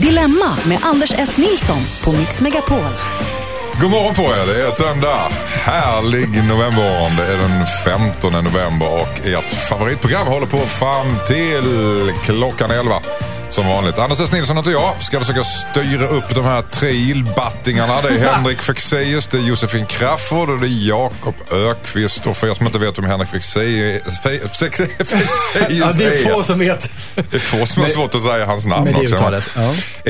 Dilemma med Anders S. Nilsson på Mix Megapol. God morgon på er, det är söndag. Härlig novembermorgon. Det är den 15 november och ert favoritprogram håller på fram till klockan 11. Som vanligt. Anders S. Nilsson heter jag. Ska försöka styra upp de här tre illbattingarna. Det är Henrik Fexeus, det är Josefin Crafoord och det är Jakob Ökvist. Och för er som inte vet vem Henrik Fexeus är. Ja, det är få som vet. Det är få som har svårt att säga hans namn Med också. uttalet, ja.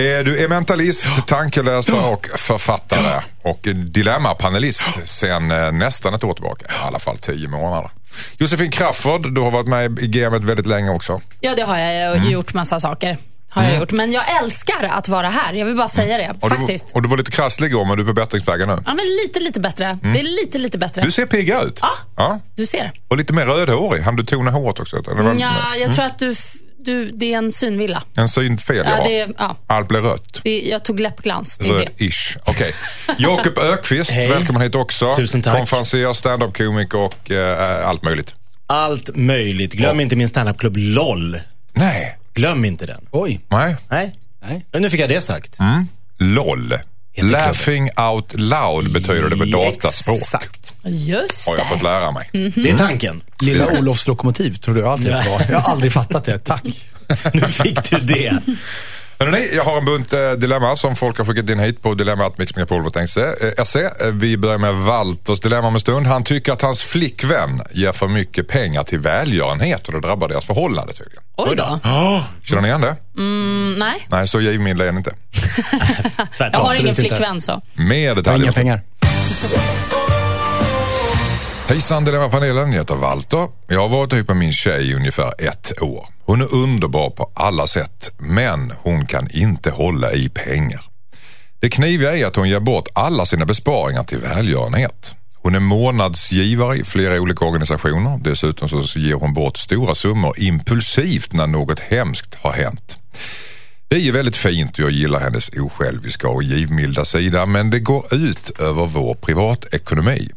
Eh, Du är mentalist, tankeläsare och författare. Och dilemmapanelist sen eh, nästan ett år tillbaka. I alla fall tio månader. Josefin Crafoord, du har varit med i gamet väldigt länge också. Ja, det har jag Mm. och gjort massa saker. Har jag gjort. Men jag älskar att vara här. Jag vill bara säga det. Och du, Faktiskt. och du var lite krasslig igår, men du är på bättringsvägen nu. Ja, men lite, lite bättre. Det är lite, lite bättre. Mm. Du ser pigga ut. Ja. ja. Du ser. Och lite mer rödhårig. Han du tona håret också? Eller Ja, jag tror att du, du, det är en synvilla. En synfel, ja. Ja, det ja. Allt blir rött. Det, jag tog läppglans. Röd-ish. Okej. Jakob Ökvist, Hej. välkommen hit också. Tusen tack. Konferencier, standup-komiker och eh, allt möjligt. Allt möjligt. Glöm inte min standupklubb LOL. Nej. Glöm inte den. Oj. Nej. Nej. Nej. Men nu fick jag det sagt. LOL. klubben. Laughing out loud betyder det på dataspråk. Exakt. Just Har jag fått lära mig. Det är tanken. Lilla Olofs lokomotiv tror du alltid att det var. Jag har aldrig fattat det. Tack. Nu fick du det. Hörrni, jag har en bunt eh, dilemma som folk har skickat in hit på dilemmatmixmegapol.se. Eh, vi börjar med Walters dilemma om en stund. Han tycker att hans flickvän ger för mycket pengar till välgörenhet och det drabbar deras förhållande tydligen. Oj då. Känner ni igen det? Mm, nej, Nej, så givmild är ni inte. jag Tvärtom. har ingen flickvän så. Mer Jag detaljer. inga pengar. Hejsan Dilemmapanelen, jag heter Walter. Jag har varit ihop med min tjej i ungefär ett år. Hon är underbar på alla sätt, men hon kan inte hålla i pengar. Det kniviga är att hon ger bort alla sina besparingar till välgörenhet. Hon är månadsgivare i flera olika organisationer. Dessutom så ger hon bort stora summor impulsivt när något hemskt har hänt. Det är ju väldigt fint och jag gillar hennes osjälviska och givmilda sida men det går ut över vår privatekonomi.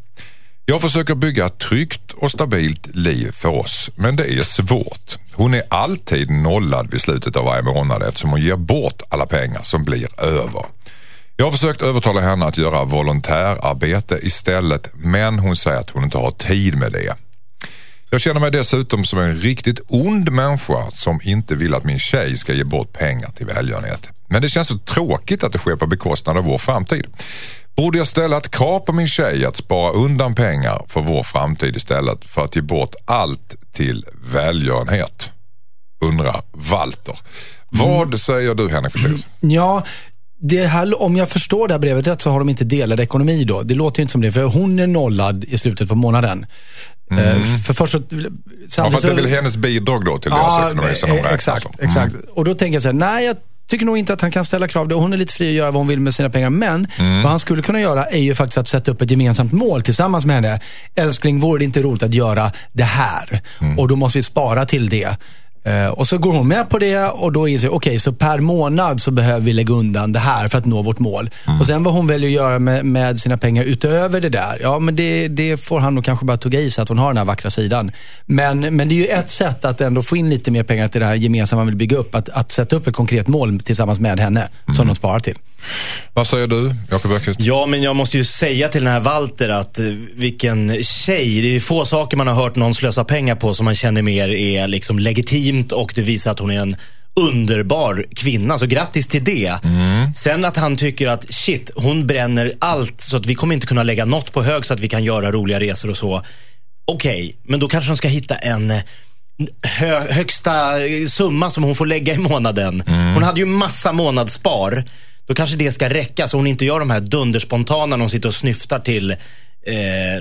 Jag försöker bygga ett tryggt och stabilt liv för oss, men det är svårt. Hon är alltid nollad vid slutet av varje månad eftersom hon ger bort alla pengar som blir över. Jag har försökt övertala henne att göra volontärarbete istället, men hon säger att hon inte har tid med det. Jag känner mig dessutom som en riktigt ond människa som inte vill att min tjej ska ge bort pengar till välgörenhet. Men det känns så tråkigt att det sker på bekostnad av vår framtid. Borde jag ställa ett krav på min tjej att spara undan pengar för vår framtid istället för att ge bort allt till välgörenhet? Undrar Walter. Vad säger du Henrik Fexeus? Ja, det här, om jag förstår det här brevet rätt så har de inte delad ekonomi då. Det låter ju inte som det, för hon är nollad i slutet på månaden. Eh, För först så... Mm. Ja, fast det är väl hennes bidrag då till deras ekonomi som de eh, räknar Exakt, exakt. Och då tänker jag så här, nej jag tycker nog inte att han kan ställa krav. Hon är lite fri att göra vad hon vill med sina pengar. Men Mm. vad han skulle kunna göra är ju faktiskt att sätta upp ett gemensamt mål tillsammans med henne. Älskling, vore det inte roligt att göra det här? Mm. Och då måste vi spara till det. Eh, och så går hon med på det och då inser okej, så per månad så behöver vi lägga undan det här för att nå vårt mål. Mm. Och sen vad hon väljer att göra med, med sina pengar utöver det där, ja men det, det får han nog kanske bara tugga i så att hon har den här vackra sidan. Men, men det är ju ett sätt att ändå få in lite mer pengar till det här gemensamma man vill bygga upp. Att, att sätta upp ett konkret mål tillsammans med henne som de sparar till. Vad säger du Jakob Öqvist? Ja, men jag måste ju säga till den här Walter att eh, vilken tjej. Det är få saker man har hört någon slösa pengar på som man känner mer är liksom legitimt och det visar att hon är en underbar kvinna. Så grattis till det. Sen att han tycker att shit, hon bränner allt så att vi kommer inte kunna lägga något på hög så att vi kan göra roliga resor och så. Okej, men då kanske de ska hitta en eh, hö, högsta eh, summa som hon får lägga i månaden. Hon hade ju massa månadsspar. Då kanske det ska räcka så hon inte gör de här dunderspontana när hon sitter och snyftar till eh,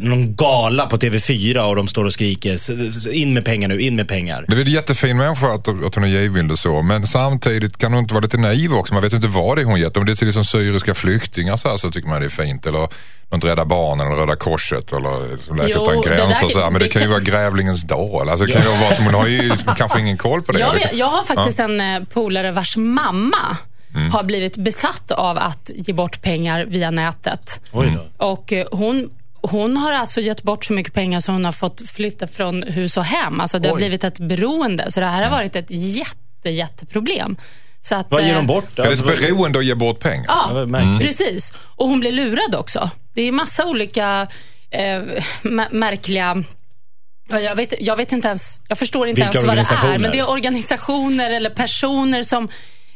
någon gala på TV4 och de står och skriker "S- s- in med pengar nu, in med pengar. Det är en jättefin människa att, att hon är givmild och så. Men samtidigt kan hon inte vara lite naiv också. Man vet inte vad det är hon gett. Om det är till liksom syriska flyktingar så, här, så tycker man det är fint. Eller något Rädda Barnen eller Röda Korset eller Läkare Jo, Utan det Gränser. där- Så här. Men det, det kan ju vara Grävlingens dal. Alltså, det kan ju vara som hon har ju kanske ingen koll på det. Jag, jag har faktiskt en eh, polare vars mamma Mm. har blivit besatt av att ge bort pengar via nätet. Då. Och eh, hon, hon har alltså gett bort så mycket pengar så hon har fått flytta från hus och hem. Alltså det har Oj. blivit ett beroende. Så det här har varit ett jätte, jätteproblem. Så att, Vad ger eh, de bort? Är det Alltså, ett beroende att ge bort pengar? Ja, märkligt. precis. Och hon blir lurad också. Det är massa olika eh, mä- märkliga... Ja, Jag vet, jag vet inte ens, jag förstår inte Vilka ens vad det är. organisationer? Men det är organisationer eller personer som,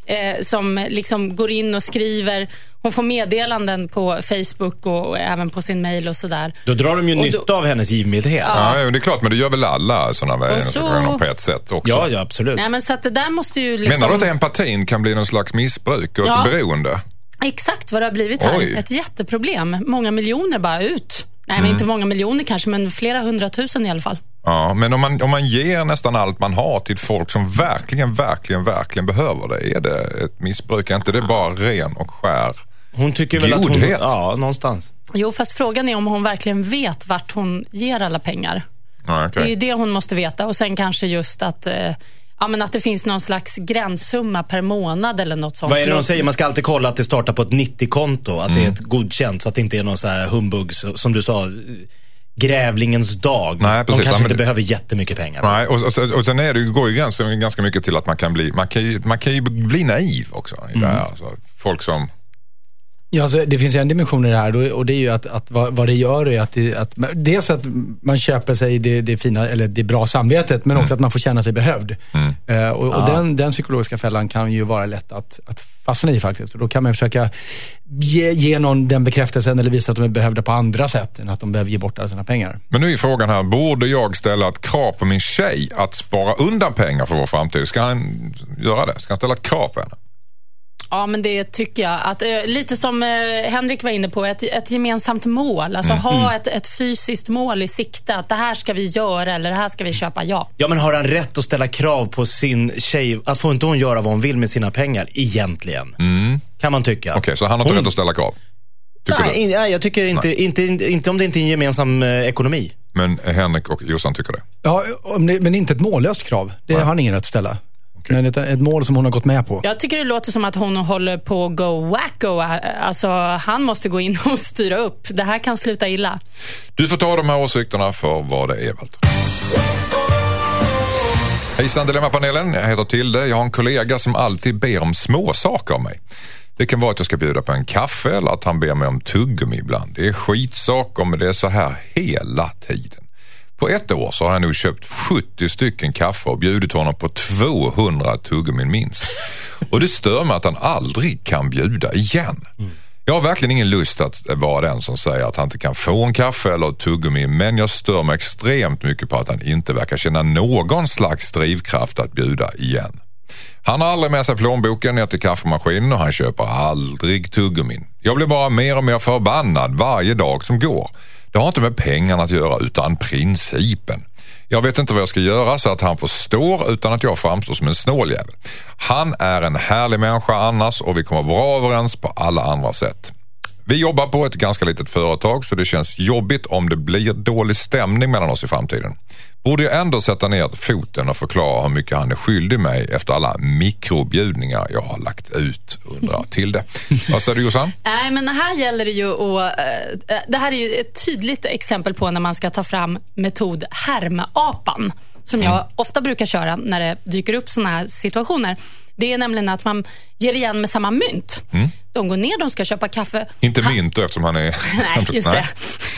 eh, som liksom går in och skriver. Hon får meddelanden på Facebook och, och även på sin mail och sådär. Då drar de ju Och då- nytta av hennes givmildhet. Ja, det är klart, men det gör väl alla sådana så- på ett sätt också. Ja, ja, absolut. Nej, men så att det där måste ju liksom... Menar du att empatin kan bli någon slags missbruk och Ja. ett beroende? Exakt vad det har blivit här. Oj. Ett jätteproblem. Många miljoner bara ut. Nej, Mm. men inte många miljoner kanske, men flera hundratusen i alla fall. Ja, men om man, om man ger nästan allt man har till folk som verkligen, verkligen, verkligen behöver det. Är det ett missbruk? Är inte det bara ren och skär? Hon tycker väl att hon... Ja, någonstans. Jo, fast frågan är om hon verkligen vet vart hon ger alla pengar. Ja, Det är ju det hon måste veta. Och sen kanske just att, eh, ja, men att det finns någon slags gränssumma per månad eller något sånt. Vad är det de säger? Man ska alltid kolla att det startar på ett 90-konto. Att det är ett godkänt, så att det inte är någon så här humbug, som du sa, grävlingens dag. Nej, de kanske Ja, men inte behöver jättemycket pengar. Nej, och, och, och sen är det, går ju gränsen ganska mycket till att man kan bli, man kan ju, man kan ju bli naiv också. Här. Alltså, folk som, Ja, alltså, det finns en dimension i det här och det är ju att, att vad, vad det gör är att, det, att dels att man köper sig det, det fina, eller det bra samvetet, men också att man får känna sig behövd. Eh, och och den, den psykologiska fällan kan ju vara lätt att, att fastna i faktiskt. Och då kan man försöka ge, ge någon den bekräftelsen eller visa att de är behövda på andra sätt än att de behöver ge bort alla sina pengar. men nu är frågan här, borde jag ställa ett krav på min tjej att spara undan pengar för vår framtid? Ska han göra det? Ska han ställa ett krav på henne? Ja, men det tycker jag. Att, eh, lite som eh, Henrik var inne på, ett, ett gemensamt mål. Alltså Mm. ha ett, ett fysiskt mål i sikte. Att det här ska vi göra eller det här ska vi köpa. Ja. Ja, men har han rätt att ställa krav på sin tjej? Att får inte hon göra vad hon vill med sina pengar, egentligen? Kan man tycka. Mm. Okej, så han har inte rätt att ställa krav? Tycker Nej, in, nej, jag tycker inte, inte, inte, inte om det inte är en gemensam eh, ekonomi. Men Henrik och Jossan tycker det? Ja, men inte ett mållöst krav. Det har han ingen rätt att ställa. Men ett, ett mål som hon har gått med på. Jag tycker det låter som att hon håller på att go wacko. Alltså, han måste gå in och styra upp. Det här kan sluta illa. Du får ta de här åsikterna för vad det är, Walter. Hejsan Dilemmapanelen, jag heter Tilde. Jag har en kollega som alltid ber om små saker av mig. Det kan vara att jag ska bjuda på en kaffe eller att han ber mig om tuggummi ibland. Det är skitsaker men det är så här hela tiden. På ett år så har jag nog köpt 70 stycken kaffe och bjudit honom på 200 tuggummin minst. Och det stör mig att han aldrig kan bjuda igen. Jag har verkligen ingen lust att vara den som säger att han inte kan få en kaffe eller ett tuggummi men jag stör mig extremt mycket på att han inte verkar känna någon slags drivkraft att bjuda igen. Han har aldrig med sig plånboken ner till kaffemaskinen och han köper aldrig tuggummin. Jag blir bara mer och mer förbannad varje dag som går. Det har inte med pengarna att göra utan principen. Jag vet inte vad jag ska göra så att han förstår utan att jag framstår som en snåljävel. Han är en härlig människa annars och vi kommer bra överens på alla andra sätt. Vi jobbar på ett ganska litet företag så det känns jobbigt om det blir dålig stämning mellan oss i framtiden. Borde jag ändå sätta ner foten och förklara hur mycket han är skyldig mig efter alla mikrobjudningar jag har lagt ut, undrar Tilde. Vad säger du Jossan? Nej, men här gäller det ju att... eh, det här är ju ett tydligt exempel på när man ska ta fram metod härmapan. Som jag ofta brukar köra när det dyker upp såna här situationer. Det är nämligen att man ger igen med samma mynt. De går ner, de ska köpa kaffe. Inte mynt då, eftersom han är... Nej, just det.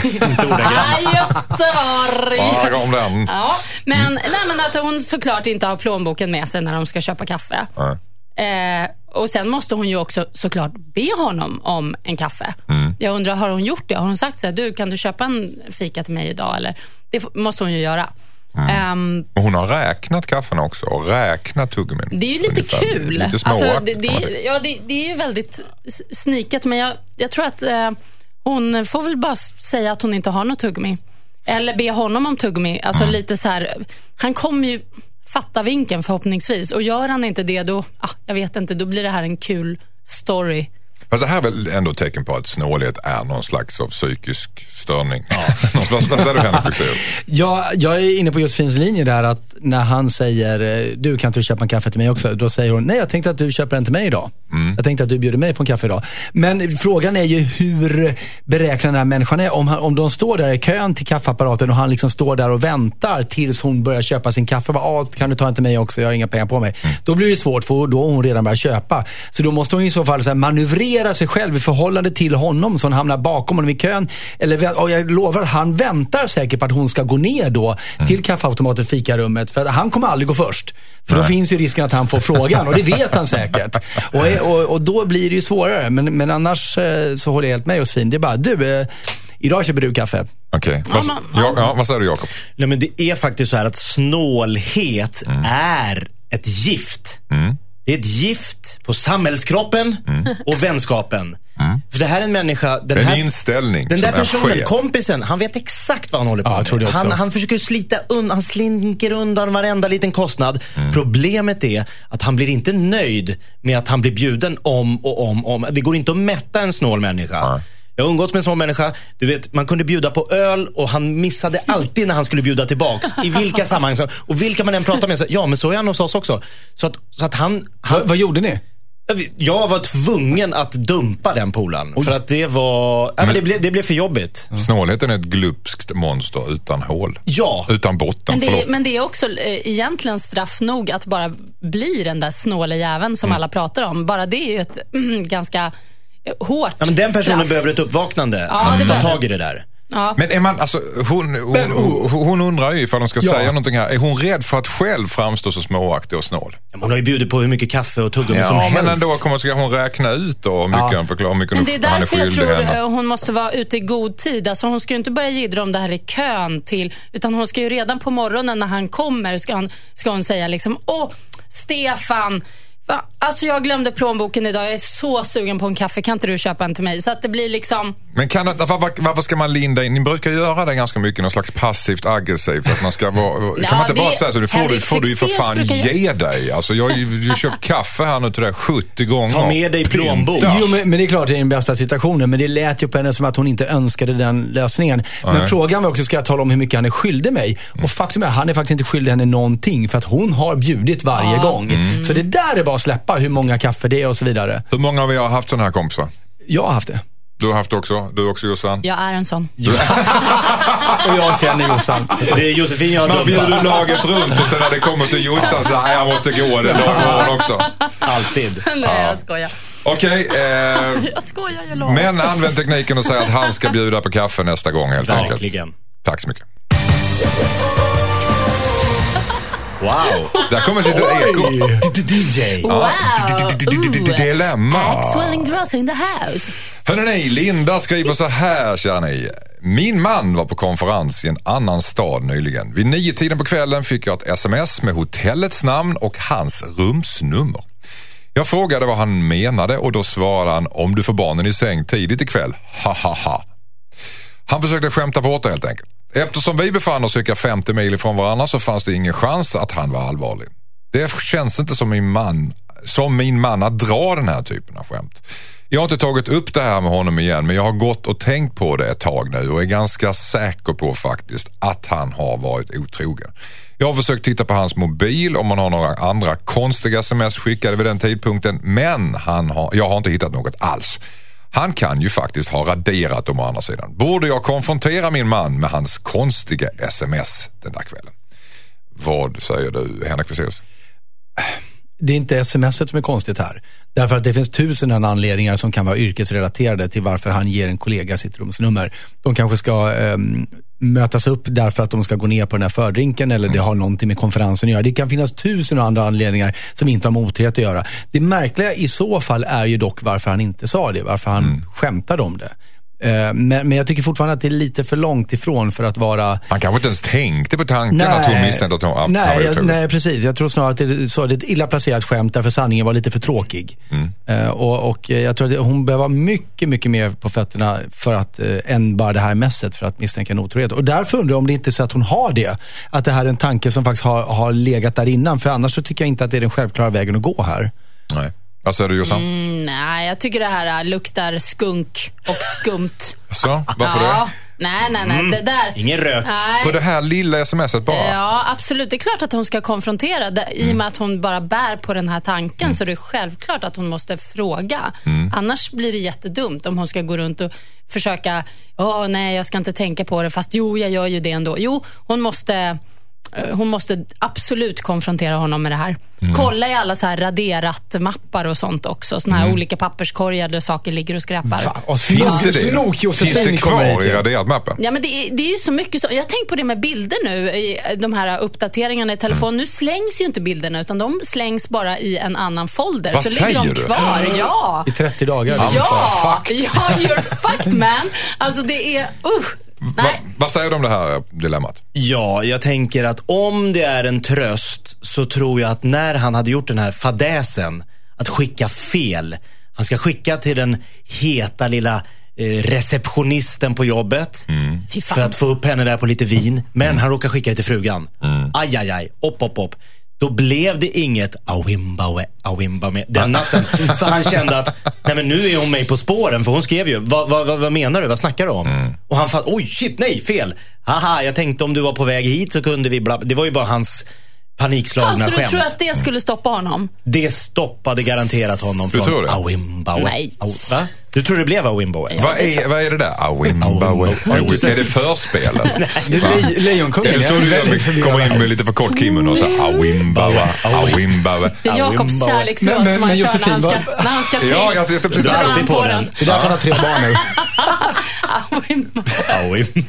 Inte ordagrant. Nej, Göteborg. Bara om den. Ja, men, nej, men att hon såklart inte har plånboken med sig när de ska köpa kaffe. Nej. Eh, och Sen måste hon ju också såklart be honom om en kaffe. Mm. Jag undrar, har hon gjort det? Har hon sagt så här, du kan du köpa en fika till mig idag? Eller? Det måste hon ju göra. Mm. Ehm, Och hon har räknat kaffena också och räknat tuggummin. det är ju lite Ungefär. kul. Lite Alltså, det, det, säga. ja, det, det är ju väldigt sniket, men jag, jag tror att eh, hon får väl bara säga att hon inte har något tuggummi. Eller be honom om tuggummi. Alltså Mm. lite så här, han kommer ju fatta vinken förhoppningsvis. Och gör han inte det, då, ah, jag vet inte, då blir det här en kul story. Fast det här är väl ändå ett tecken på att snålhet är någon slags av psykisk störning. Ja. vad, vad säger du Henrik? Ja, jag är inne på Josefins linje där att när han säger, eh, du kan inte du köpa en kaffe till mig också? Då säger hon, nej jag tänkte att du köper en till mig idag. Mm. Jag tänkte att du bjuder mig på en kaffe idag. Men frågan är ju hur beräknad den här människan är. Om, han, om de står där i kön till kaffeapparaten och han liksom står där och väntar tills hon börjar köpa sin kaffe. Bara, ah, kan du ta en till mig också? Jag har inga pengar på mig. Mm. Då blir det svårt för då har hon redan börjat köpa. Så då måste hon i så fall så här, manövrera sig själv i förhållande till honom så hon hamnar bakom honom i kön. Eller, och jag lovar att han väntar säkert på att hon ska gå ner då mm. till kaffeautomaten, fikarummet. För han kommer aldrig gå först. För Nej. då finns ju risken att han får frågan och det vet han säkert. Och, och, och då blir det ju svårare. Men, men annars eh, så håller jag helt med Josefin. Det är bara, du, eh, idag köper du kaffe. Okej, okay. ja, ja, ja, vad säger du Jakob? Nej, men det är faktiskt så här att snålhet mm. är ett gift. Mm. Det är ett gift på samhällskroppen mm. och vänskapen. Mm. För det här är en människa. Den en här, inställning Den där personen, kompisen, han vet exakt vad han håller på ja, med. Han, han försöker slita undan, han slinker undan varenda liten kostnad. Mm. Problemet är att han blir inte nöjd med att han blir bjuden om och om och om. Det går inte att mätta en snål människa. Jag har umgåtts med en sån människa. Du vet, man kunde bjuda på öl och han missade alltid när han skulle bjuda tillbaks. I vilka sammanhang. Och vilka man än pratar med, så, ja men så är han hos oss också. Så att, så att han, han... Va, vad gjorde ni? Jag var tvungen att dumpa den polaren. För att det var, ja, men det, blev, det blev för jobbigt. Snålheten är ett glupskt monster utan hål. Ja. Utan botten, men det, förlåt. men det är också eh, egentligen straff nog att bara bli den där snåle jäveln som mm. alla pratar om. Bara det är ju ett mm, ganska hårt ja, men Den personen straff. behöver ett uppvaknande. Ja, att ta tag i det där. Ja. Men är man, alltså, hon, hon, hon, hon undrar ju ifall de ska ja. säga någonting här. Är hon rädd för att själv framstå så småaktig och snål? Hon har ju bjudit på hur mycket kaffe och tuggummi ja, som helst. men ändå kommer ska hon räkna ut då hur mycket ja. han förklarar, mycket men Det är därför jag tror henne. Eh, hon måste vara ute i god tid. Alltså hon ska ju inte börja jiddra om det här i kön till, utan hon ska ju redan på morgonen när han kommer ska hon, ska hon säga liksom, åh, Stefan, Alltså jag glömde plånboken idag. Jag är så sugen på en kaffe. Kan inte du köpa en till mig? Så att det blir liksom... Men kan varför, varför ska man linda in? Ni brukar göra det ganska mycket, någon slags passivt aggressivt. Att man ska vara, ja, kan man inte det, bara säga så? Du får, du, får du ju för fan ge dig. Alltså jag har ju köpt kaffe här nu till dig 70 gånger. Ta med dig plånbok. Jo, men, men, det är klart det är den bästa situationen. Men det lät ju på henne som att hon inte önskade den lösningen. Men Nej. frågan var också, ska jag tala om hur mycket han är skyldig mig? Mm. Och faktum är, han är faktiskt inte skyldig henne någonting. För att hon har bjudit varje ah. gång. Mm. Så det där är bara att släppa hur många kaffe det är och så vidare. Hur många av er har haft sådana här kompisar? Jag har haft det. Du har haft det också? Du också Jossan? Jag är en sån. och jag känner Jossan. Det är Josefin jag Man bjuder laget runt och sen när det kommer till Jossan så här, jag måste gå det dagen också. Alltid. Nej, ja. jag skojar. Okej. Okay, eh, jag skojar, jag lovar. Men använd tekniken och säg att han ska bjuda på kaffe nästa gång helt Verkligen. enkelt. Tack så mycket. Wow. Där kommer ett litet eko. DJ. Wow. Dilemma. Axwell and Gross in the house. Hörrni, Linda skriver så här, kära ni. Min man var på konferens i en annan stad nyligen. Vid nio tiden på kvällen fick jag ett sms med hotellets namn och hans rumsnummer. Jag frågade vad han menade och då svarade han om du får barnen i säng tidigt ikväll. Ha ha ha. Han försökte skämta bort det helt enkelt. Eftersom vi befann oss cirka 50 mil ifrån varandra så fanns det ingen chans att han var allvarlig. Det känns inte som min man, som min man att dra den här typen av skämt. Jag har inte tagit upp det här med honom igen men jag har gått och tänkt på det ett tag nu och är ganska säker på faktiskt att han har varit otrogen. Jag har försökt titta på hans mobil om han har några andra konstiga sms skickade vid den tidpunkten men han har, jag har inte hittat något alls. Han kan ju faktiskt ha raderat dem å andra sidan. Borde jag konfrontera min man med hans konstiga sms den där kvällen? Vad säger du, Henrik Fexeus? det är inte smset som är konstigt här. Därför att det finns tusen anledningar som kan vara yrkesrelaterade till varför han ger en kollega sitt rumsnummer. De kanske ska um, mötas upp därför att de ska gå ner på den här fördrinken eller det har någonting med konferensen att göra. Det kan finnas tusen andra anledningar som inte har med otrohet att göra. Det märkliga i så fall är ju dock varför han inte sa det, varför han mm. skämtade om det. Eh, men, men jag tycker fortfarande att det är lite för långt ifrån för att vara... Han kanske inte ens tänkte på tanken nej, att hon misstänkte att, hon, nej, jag, Nej, precis. Jag tror snarare att det, så, det är ett illa placerat skämt därför sanningen var lite för tråkig. Mm. Uh, och, och, jag tror att hon behöver mycket, mycket mer på fötterna för att, än bara det här mässet för att misstänka en otrohet. Och därför undrar jag om det inte är så att hon har det. Att det här är en tanke som faktiskt har, har legat där innan. För annars så tycker jag inte att det är den självklara vägen att gå här. Nej. Vad säger du Jossan? Mm, nej, jag tycker det här äh, luktar skunk och skumt. Så, varför ja. det? Nej, nej, nej. Det där. Ingen rök. Nej. På det här lilla smset bara? Ja, absolut. Det är klart att hon ska konfrontera. Det- I och med att hon bara bär på den här tanken så är det självklart att hon måste fråga. Annars blir det jättedumt om hon ska gå runt och försöka, åh nej, jag ska inte tänka på det, fast jo, jag gör ju det ändå. Jo, hon måste hon måste absolut konfrontera honom med det här. Kolla i alla så här raderat-mappar och sånt också. Såna här olika papperskorgar där saker ligger och skräpar. Fan, och Finns det det? Finns det hit kvar i raderat-mappen? Ja, men det, är, det är ju så mycket så. Jag har tänkt på det med bilder nu, i de här uppdateringarna i telefon. Mm. Nu slängs ju inte bilderna, utan de slängs bara i en annan folder. Vad så ligger säger de du? kvar. Ja! I 30 dagar. Ja, fucked. ja, you're fucked man. Alltså det är, uh. Va, vad säger du om det här dilemmat? Ja, jag tänker att om det är en tröst så tror jag att när han hade gjort den här fadäsen, att skicka fel. Han ska skicka till den heta lilla eh, receptionisten på jobbet. Fan. För att få upp henne där på lite vin. Men han råkar skicka det till frugan. Aj, aj, aj. Upp, upp, upp. Då blev det inget awimbawe, awimbawe den natten. för han kände att, nej men nu är hon mig på spåren. För hon skrev ju, vad, vad, vad, menar du? Vad snackar du om? Och han fattade, oj shit, nej, fel. Haha, jag tänkte om du var på väg hit så kunde vi bla. Det var ju bara hans panikslagna Alltså, du skämt. tror att det skulle stoppa honom? Det stoppade garanterat honom Du från awimbawe. Nej. Aw- Va? Du tror det blev awimbawe? Vad är, vad är det där? Awimbawe. Awimbawe. Är det förspelet? Le- Lejonkungen. Är det så du kommer in med lite för kort kimono och så awimbawe, awimbawe. Det är Jakobs Awimbawe. men- som han kör när han ska, vad- när han ska till. Ja, jag sitter precis Du alltid på den. Det är därför han har tre barn nu. Awim.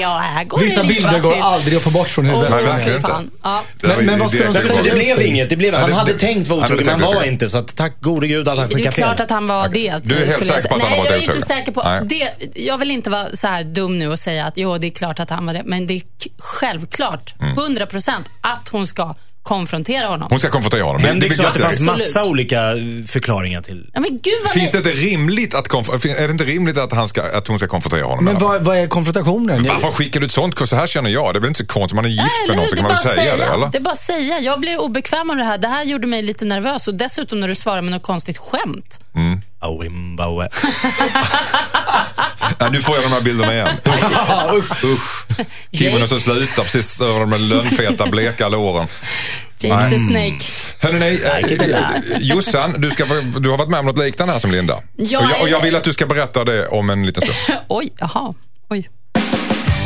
Ja, här går Vissa det bilder går till. aldrig att få bort från huvudet. Nej, fy inte. fan. Ja. Det var Men- men vad ska de säga? det blev inget. Det blev, Nej, han det- hade det- tänkt vara han hade otrogen, men han var otrogen. inte. Så att, tack gode gud att han Det är skickade klart fel. att han var det. Du är helt säker på att han har Nej, varit jag är inte otrogen? säker på Nej. det. Jag vill inte vara så här dum nu och säga att jo, det är klart att han var det. Men det är självklart, Mm. 100 procent, att hon ska konfrontera honom. Hon ska konfrontera honom. Det- det Henrik sa att det fanns massa olika förklaringar till. Ja, men gud vad Finns det inte rimligt att, är det inte rimligt att, han ska, att hon ska konfrontera honom? Men vad, vad är konfrontationen? Varför skickar du ett sånt? Så här känner jag. Det är väl inte så konstigt. Man är gift med någon så Det kan är man bara väl säga det, eller? Det är bara att säga. Jag blev obekväm av det här. Det här gjorde mig lite nervös. Och dessutom när du svarar med något konstigt skämt. Awimbawe. Nej, nu får jag de här bilderna igen. Usch. Usch. Kimono som slutar precis över de lönnfeta bleka låren. Jake the Snake. Hörrni, eh, Jossan, du, ska, du har varit med om något liknande här som Linda. Ja, och, jag, och jag eh, vill att du ska berätta det om en liten stund. Oj, jaha. Oj.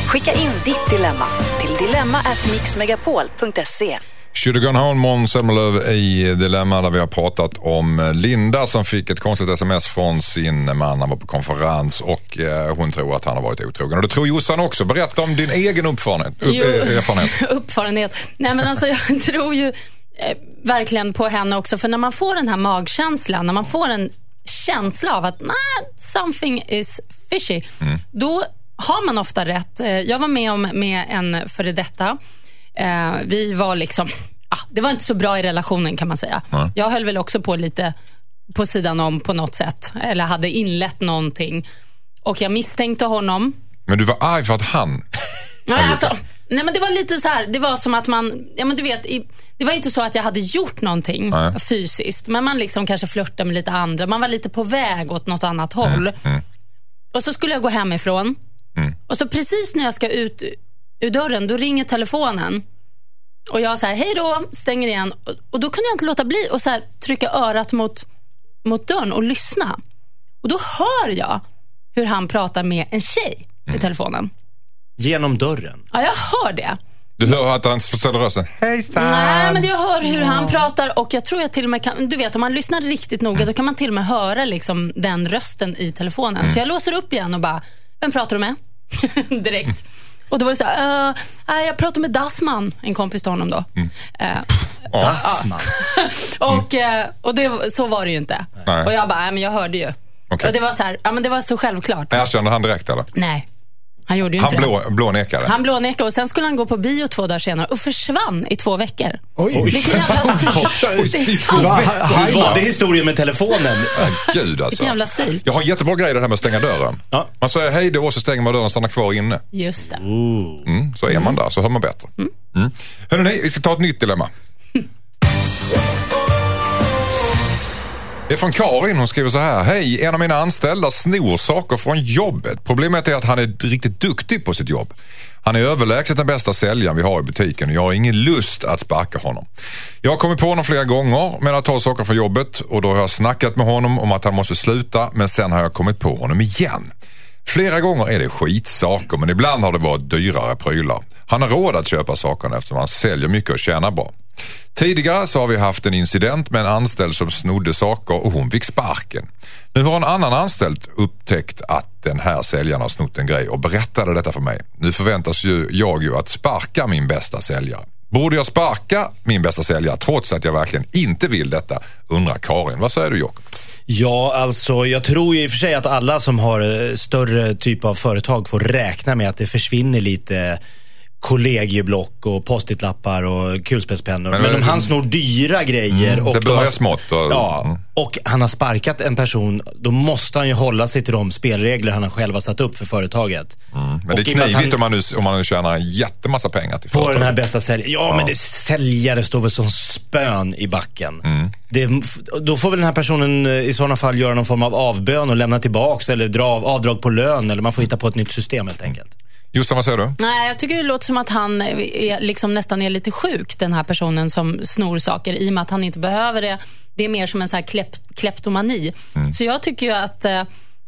Skicka in ditt dilemma till dilemma@mixmegapol.se. Tjugogan Holm, Måns Zelmerlöw i Dilemma där vi har pratat om Linda som fick ett konstigt sms från sin man. Han var på konferens och eh, hon tror att han har varit otrogen. Och det tror Jossan också. Berätta om din egen uppfarenhet. Upp, Jo. eh, erfarenhet. Uppfarenhet. Nej men alltså jag tror ju eh, verkligen på henne också. För när man får den här magkänslan, när man får en känsla av att nah, something is fishy. Då har man ofta rätt. Eh, Jag var med om med en före detta. Eh, vi var liksom, ah, det var inte så bra i relationen kan man säga. Nej. Jag höll väl också på lite på sidan om på något sätt. Eller hade inlett någonting. Och jag misstänkte honom. Men du var arg för att han... Nej, alltså, nej men det var lite så här, det var som att man, ja men du vet, i, det var inte så att jag hade gjort någonting Nej. fysiskt, men man liksom kanske flörtade med lite andra, man var lite på väg åt något annat håll. Och så skulle jag gå hemifrån och så precis när jag ska ut ur dörren, då ringer telefonen. Och jag säger hej då, stänger igen. Och, och då kunde jag inte låta bli att så här, trycka örat mot, mot dörren och lyssna. Och då hör jag hur han pratar med en tjej i telefonen. Genom dörren. Ja, jag hör det. Du hör att han ställer rösten. Hejsan! Nej, men jag hör hur han pratar och jag tror jag till och med kan, du vet om man lyssnar riktigt noga då kan man till och med höra liksom den rösten i telefonen. Så jag låser upp igen och bara, vem pratar du med? Direkt. Och då var det så här, "Eh, nej, jag pratar med Dasman, en kompis till honom då. Eh, Dassman. och eh, och det, så var det ju inte. Nej. Och jag bara, men jag hörde ju. Okej. Och det var så här, ja men det var så självklart. Erkände han direkt eller? Nej, han gjorde ju Han inte det. blå, blånekade? Han blånekade och sen skulle han gå på bio två dagar senare och försvann i två veckor. Oj. Vilken jävla stil. Det är sant. Hur var det historien med telefonen? Ja, Gud alltså. Vilken jävla stil. Jag har en jättebra grej det här med att stänga dörren. Ja. Man säger hej då och så stänger man dörren och stannar kvar inne. Just det. Mm, så är man där, så hör man bättre. Mm. Hörrni, vi ska ta ett nytt dilemma. Det är från Karin. Hon skriver så här. Hej, en av mina anställda snor saker från jobbet. Problemet är att han är riktigt duktig på sitt jobb. Han är överlägset den bästa säljaren vi har i butiken och jag har ingen lust att sparka honom. Jag har kommit på honom flera gånger med att ta saker från jobbet och då har jag snackat med honom om att han måste sluta men sen har jag kommit på honom igen. Flera gånger är det skitsaker men ibland har det varit dyrare prylar. Han har råd att köpa sakerna eftersom han säljer mycket och tjänar bra. Tidigare så har vi haft en incident med en anställd som snodde saker och hon fick sparken. Nu har en annan anställd upptäckt att den här säljaren har snott en grej och berättade detta för mig. Nu förväntas ju jag ju att sparka min bästa säljare. Borde jag sparka min bästa säljare trots att jag verkligen inte vill detta? Undrar Karin. Vad säger du Jakob? Ja, alltså jag tror ju i och för sig att alla som har eh, större typ av företag får räkna med att det försvinner lite kollegieblock och postitlappar och kulspetspennor. Men, men om han snor dyra grejer Mm, och, det de börjar har, smått och- ja, mm. och han har sparkat en person, då måste han ju hålla sig till de spelregler han själv har satt upp för företaget. Men det Och är med att knivigt han- om man, nu, om man nu tjänar jättemassa pengar till På företaget. den här bästa säljaren. Ja, men det säljare står väl som spön i backen. Mm. Det, då får väl den här personen eh, i sådana fall göra någon form av avbön och lämna tillbaks eller dra av, avdrag på lön eller man får hitta på ett nytt system helt enkelt. Jossan, vad säger du? Nej, jag tycker det låter som att han är, liksom nästan är lite sjuk, den här personen som snor saker, i och med att han inte behöver det. Det är mer som en så här klep, kleptomani. Så jag tycker ju att, eh,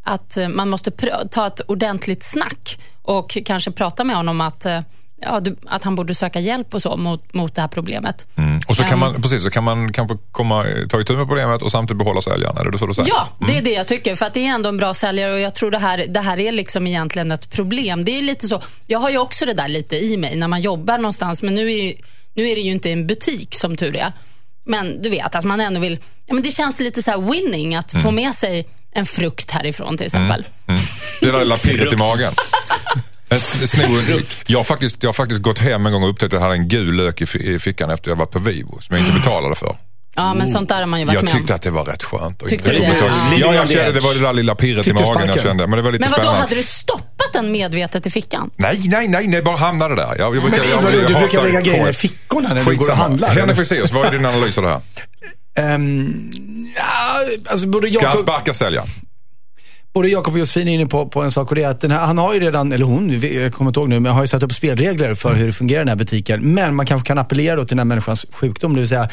att man måste ta ett ordentligt snack och kanske prata med honom att, eh, ja, du, att han borde söka hjälp och så mot, mot det här problemet. Och så kan Ehm. man, precis, så kan man kanske komma, ta itu med problemet och samtidigt behålla säljaren. Är det så du säger? Ja, det är det jag tycker. För att det är ändå en bra säljare och jag tror det här, det här är liksom egentligen ett problem. Det är lite så, jag har ju också det där lite i mig när man jobbar någonstans, men nu är, nu är det ju inte en butik som tur är. Men du vet att man ändå vill, ja men det känns lite så här winning att få med sig en frukt härifrån till exempel. Det där lilla pirret i magen. Jag, har faktiskt, jag har faktiskt gått hem en gång och upptäckt att jag hade en gul lök i, fi- i fickan efter jag var på Vivo som jag inte betalade för. Ja, men sånt där har man ju varit Jag med om. tyckte att det var rätt skönt. Tyckte du det? Ja. Ja, jag kände, det var det där lilla pirret i du magen jag kände. Men det var lite Men vad då spännande. hade du stoppat den medvetet i fickan? Nej, nej, nej, nej, bara hamnade där. Jag, jag brukar, Men jag, vadå, du hatar brukar lägga grejerna i fickorna när du går och handlar? Henrik? Fexeus, vad är din analys av det här? Ehm, ja, alltså både Ska han sparka både Jakob och Josefin är inne på, på en sak och det är att här, han har ju redan, eller hon, jag kommer inte ihåg nu, men har ju satt upp spelregler för hur det fungerar i den här butiken. Men man kanske kan appellera då till den här människans sjukdom, det vill säga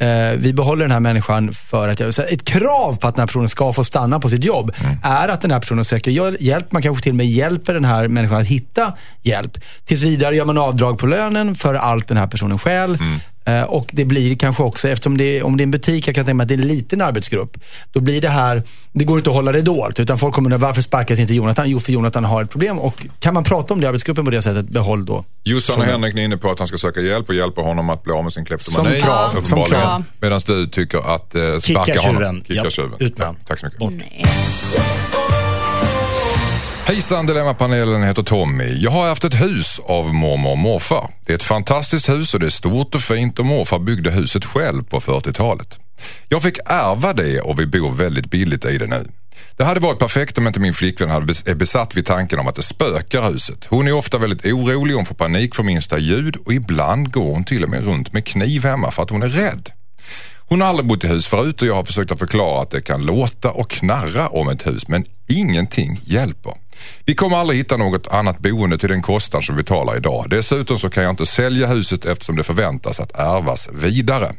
eh, vi behåller den här människan för att, ett krav på att den här personen ska få stanna på sitt jobb är att den här personen söker hjäl- hjälp. Man kanske till och med hjälper den här människan att hitta hjälp. Tills vidare gör man avdrag på lönen för allt den här personen stjäl. Eh, Och det blir kanske också, eftersom det är, om det är en butik, jag kan tänka mig att det är en liten arbetsgrupp. Då blir det här, det går inte att hålla det dolt. Utan folk kommer undra, varför sparkas inte Jonathan? Jo, för Jonathan har ett problem. Och kan man prata om det i arbetsgruppen på det sättet, behåll då. Jossan och Henrik är inne på att han ska söka hjälp och hjälpa honom att bli av med sin kleptomani. Som krav, som uppenbarligen. krav. Medan du tycker att eh, sparka Kicka honom. tjuren. Kicka Ja, tjuren. ut med han. Tack så mycket. Nej. Hejsan Dilemmapanelen heter Tommy. Jag har haft ett hus av mormor och morfar. Det är ett fantastiskt hus och det är stort och fint och morfar byggde huset själv på 40-talet. Jag fick ärva det och vi bor väldigt billigt i det nu. Det hade varit perfekt om inte min flickvän hade är besatt vid tanken om att det spökar huset. Hon är ofta väldigt orolig, hon får panik för minsta ljud och ibland går hon till och med runt med kniv hemma för att hon är rädd. Hon har aldrig bott i hus förut och jag har försökt att förklara att det kan låta och knarra om ett hus men ingenting hjälper. Vi kommer aldrig hitta något annat boende till den kostnad som vi talar idag. Dessutom så kan jag inte sälja huset eftersom det förväntas att ärvas vidare.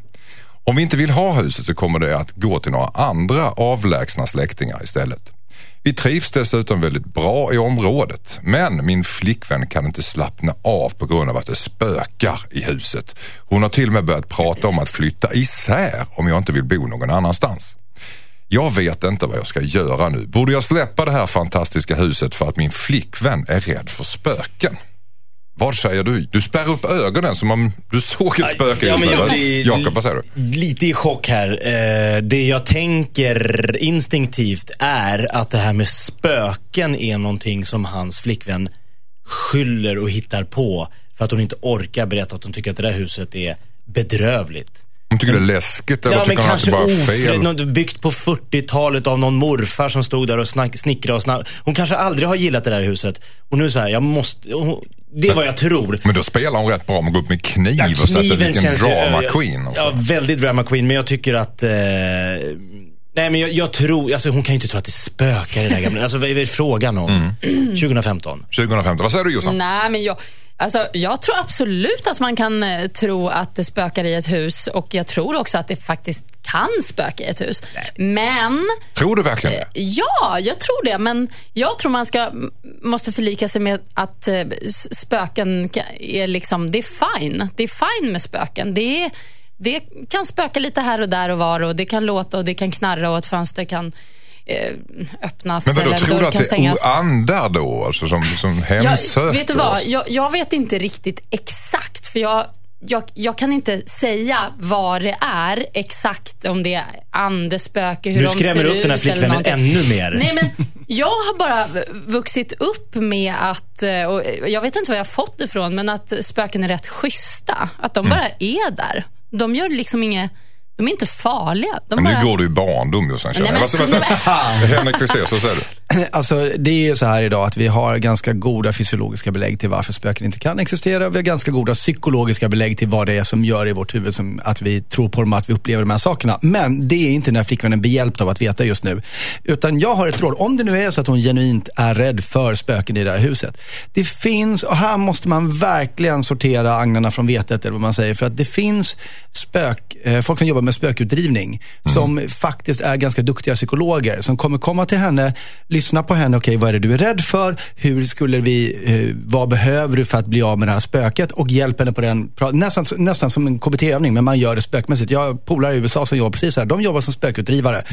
Om vi inte vill ha huset så kommer det att gå till några andra avlägsna släktingar istället. Vi trivs dessutom väldigt bra i området men min flickvän kan inte slappna av på grund av att det spökar i huset. Hon har till och med börjat prata om att flytta isär om jag inte vill bo någon annanstans. Jag vet inte vad jag ska göra nu. Borde jag släppa det här fantastiska huset för att min flickvän är rädd för spöken? Vad säger du? Du spärrar upp ögonen som om du såg ett spöke Ja, just nu. blir Jakob, vad säger du? Lite i chock här. Eh, det jag tänker instinktivt är att det här med spöken är någonting som hans flickvän skyller och hittar på för att hon inte orkar berätta att hon tycker att det där huset är bedrövligt. Hon tycker det är läskigt eller Ja, men hon kanske bara ofred, något byggt på 40-talet av någon morfar som stod där och snack, snickrade och snack. Hon kanske aldrig har gillat det där huset. Och nu så här, jag måste, hon, det är vad jag tror. Men då spelar hon rätt bra om att gå upp med kniv Ja, och säga kniven vilken drama queen. Och så. Ja, väldigt drama queen. Men jag tycker att eh, Nej, men jag, jag tror, alltså hon kan ju inte tro att det spökar i det där gamla. Alltså vad är frågan om? 2015. 2015. Vad säger du Jossan? Nej, men jag, alltså, jag tror absolut att man kan eh, tro att det spökar i ett hus och jag tror också att det faktiskt kan spöka i ett hus. Men Tror du verkligen det? Ja, jag tror det. Men jag tror man ska, måste förlika sig med att eh, spöken är liksom, det är fine. Det är fine med spöken. Det, är, det kan spöka lite här och där och var och det kan låta och det kan knarra och ett fönster kan eh, öppnas Men vadå, eller tror du att det är andar då? Alltså som, som hemsöker Jag, vet du vad? Jag, jag vet inte riktigt exakt, för jag, jag, jag kan inte säga vad det är exakt, om det är andespöke, hur Nu de skrämmer ser du upp ut den här eller flickvännen ännu mer. Nej, men jag har bara vuxit upp med att, eh, och jag vet inte var jag har fått ifrån, men att spöken är rätt schyssta. Att Mm. de bara är där. De gör liksom inget, de är inte farliga. De Men bara, nu går du i barndom Jossan. Nej, men. Henrik Fexeus, vad säger du? Alltså, det är så här idag att vi har ganska goda fysiologiska belägg till varför spöken inte kan existera. Vi har ganska goda psykologiska belägg till vad det är som gör i vårt huvud som att vi tror på dem, att vi upplever de här sakerna. Men det är inte den här flickvännen behjälpt av att veta just nu. Utan jag har ett råd. Om det nu är så att hon genuint är rädd för spöken i det här huset. Det finns, och här måste man verkligen sortera agnarna från vetet, eller vad man säger. För att det finns spök, eh, folk som jobbar med spökutdrivning, som faktiskt är ganska duktiga psykologer, som kommer komma till henne, lyssna på henne, okej vad är det du är rädd för? Hur skulle vi, eh, vad behöver du för att bli av med det här spöket? Och hjälp henne på den, nästan, nästan som en KBT-övning, men man gör det spökmässigt. Jag har polare i USA som jobbar precis så här, de jobbar som spökutdrivare.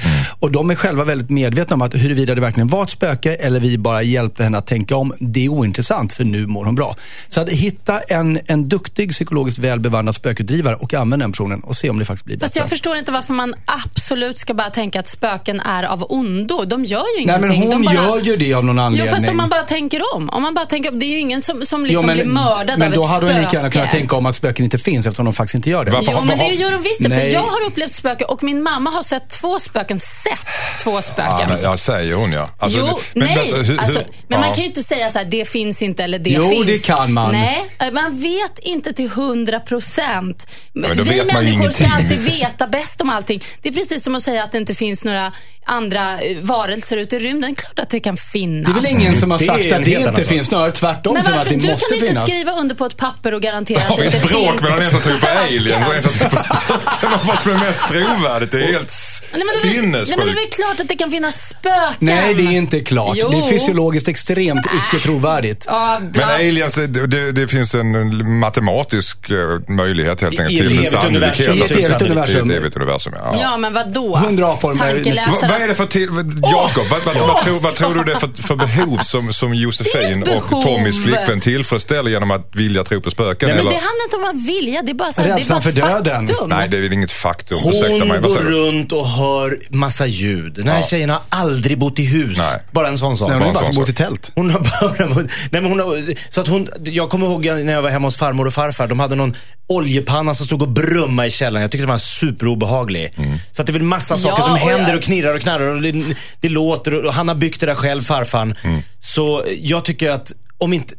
Och de är själva väldigt medvetna om att huruvida det verkligen var ett spöke eller vi bara hjälpte henne att tänka om, det är ointressant för nu mår hon bra. Så att hitta en, en duktig, psykologiskt väl bevandrad spökutdrivare och använda den personen och se om det faktiskt blir Fast bättre. jag förstår inte varför man absolut ska bara tänka att spöken är av ondo. De gör ju Nej ingenting. men hon de bara... gör ju det av någon Jo, anledning. fast om man bara tänker om. Om man bara tänker om. Det är ju ingen som, som liksom Jo, blir mördad men av då ett hade hon lika spöke. gärna kunnat tänka om att spöken inte finns eftersom de faktiskt inte gör det. Varför- Jo, men det gör de visst. För jag har upplevt spöken och min mamma har sett två spöken. Sett två Ja, spöken. men, ja, säger hon ja. Alltså, jo, men- nej. alltså, hur- alltså, men man ja. kan ju inte säga så här, det finns inte eller det Jo, finns. det kan man. Nej, eh, man vet inte till hundra procent. men då Vi man människor ska alltid veta bäst om allting. Det är precis som att säga att det inte finns några andra eh, varelser ute i rymden. Klart att det kan finnas. Det är väl ingen som har Det sagt att det inte finns, snarare tvärtom men som att det Du måste kan inte finnas. skriva under på ett papper och garantera Har att vi det ett inte bråk finns mellan en som tror på aliens och en som tror på spöken om vad som är mest trovärdigt? Det är helt Nej, men det är väl- Nej, men det är sinnessjukt. väl klart att det kan finnas spöken. Nej, det är inte klart. Jo. Det är fysiologiskt extremt icke trovärdigt. Ja, Men aliens, det, det, det finns en matematisk eh, möjlighet helt enkelt i ett till evigt sannolikhet. universum. I ett evigt universum. I ett evigt universum, ja. Ja, men vad då? Hundra apor med- Tankeläsare. Vad, vad är det för till... Jakob, vad, vad, vad, tror, vad tror du det är för, för behov som, som Josefin och. Tommys flickvän tillfredsställer genom att vilja tro på spöken? Men eller? det handlar inte om att vilja, det är bara, så det är bara för döden. faktum. Nej, det är väl inget faktum. Hon mig. Går runt och hör massa ljud. Den här Ja. tjejen har aldrig bott i hus. Nej. Bara en sån sak. Nej, hon bara har bara sån bott i tält. Hon har bara nej, men hon har, så att hon, Jag kommer ihåg när jag var hemma hos farmor och farfar. De hade någon oljepanna som stod och brummade i källaren. Jag tyckte det var superobehaglig. Så att det är väl massa saker Ja, som och händer och knirrar och knarrar. Och det, det låter och han har byggt det där själv, farfan. Så jag tycker att om inte...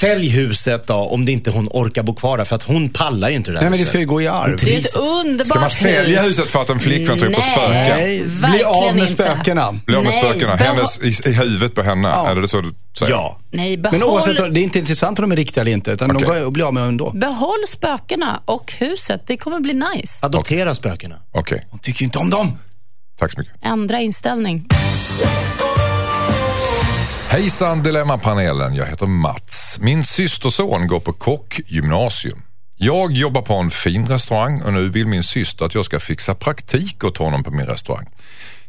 Sälj huset då, om det inte hon orkar bo kvar där. För att hon pallar ju inte det där Nej, men det huset. ska ju gå i arv. Det är ett underbart Ska man sälja hus. huset för att en flickvän tror på spöken? Nej, bli verkligen av med inte. spökena. Bli av med Nej, spökena. Hennes, i, I huvudet på henne? Ja. Är det så du säger? Ja. Nej, behåll, Men oavsett, det är inte intressant om de är riktiga eller inte, utan Okej. de går att bli av med ändå. behåll spökena och huset. Det kommer bli nice. Adoptera spökena. Okej, Hon tycker ju inte om dem. tack så mycket. Ändra inställning. Hejsan Dilemmapanelen, jag heter Mats. Min systerson går på kockgymnasium. Jag jobbar på en fin restaurang och nu vill min syster att jag ska fixa praktik åt honom på min restaurang.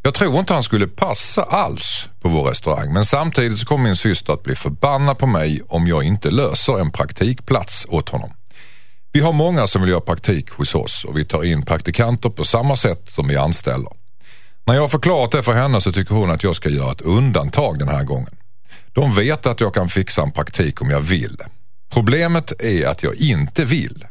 Jag tror inte han skulle passa alls på vår restaurang men samtidigt så kommer min syster att bli förbannad på mig om jag inte löser en praktikplats åt honom. Vi har många som vill göra praktik hos oss och vi tar in praktikanter på samma sätt som vi anställer. När jag har förklarat det för henne så tycker hon att jag ska göra ett undantag den här gången. De vet att jag kan fixa en praktik om jag vill. Problemet är att jag inte vill.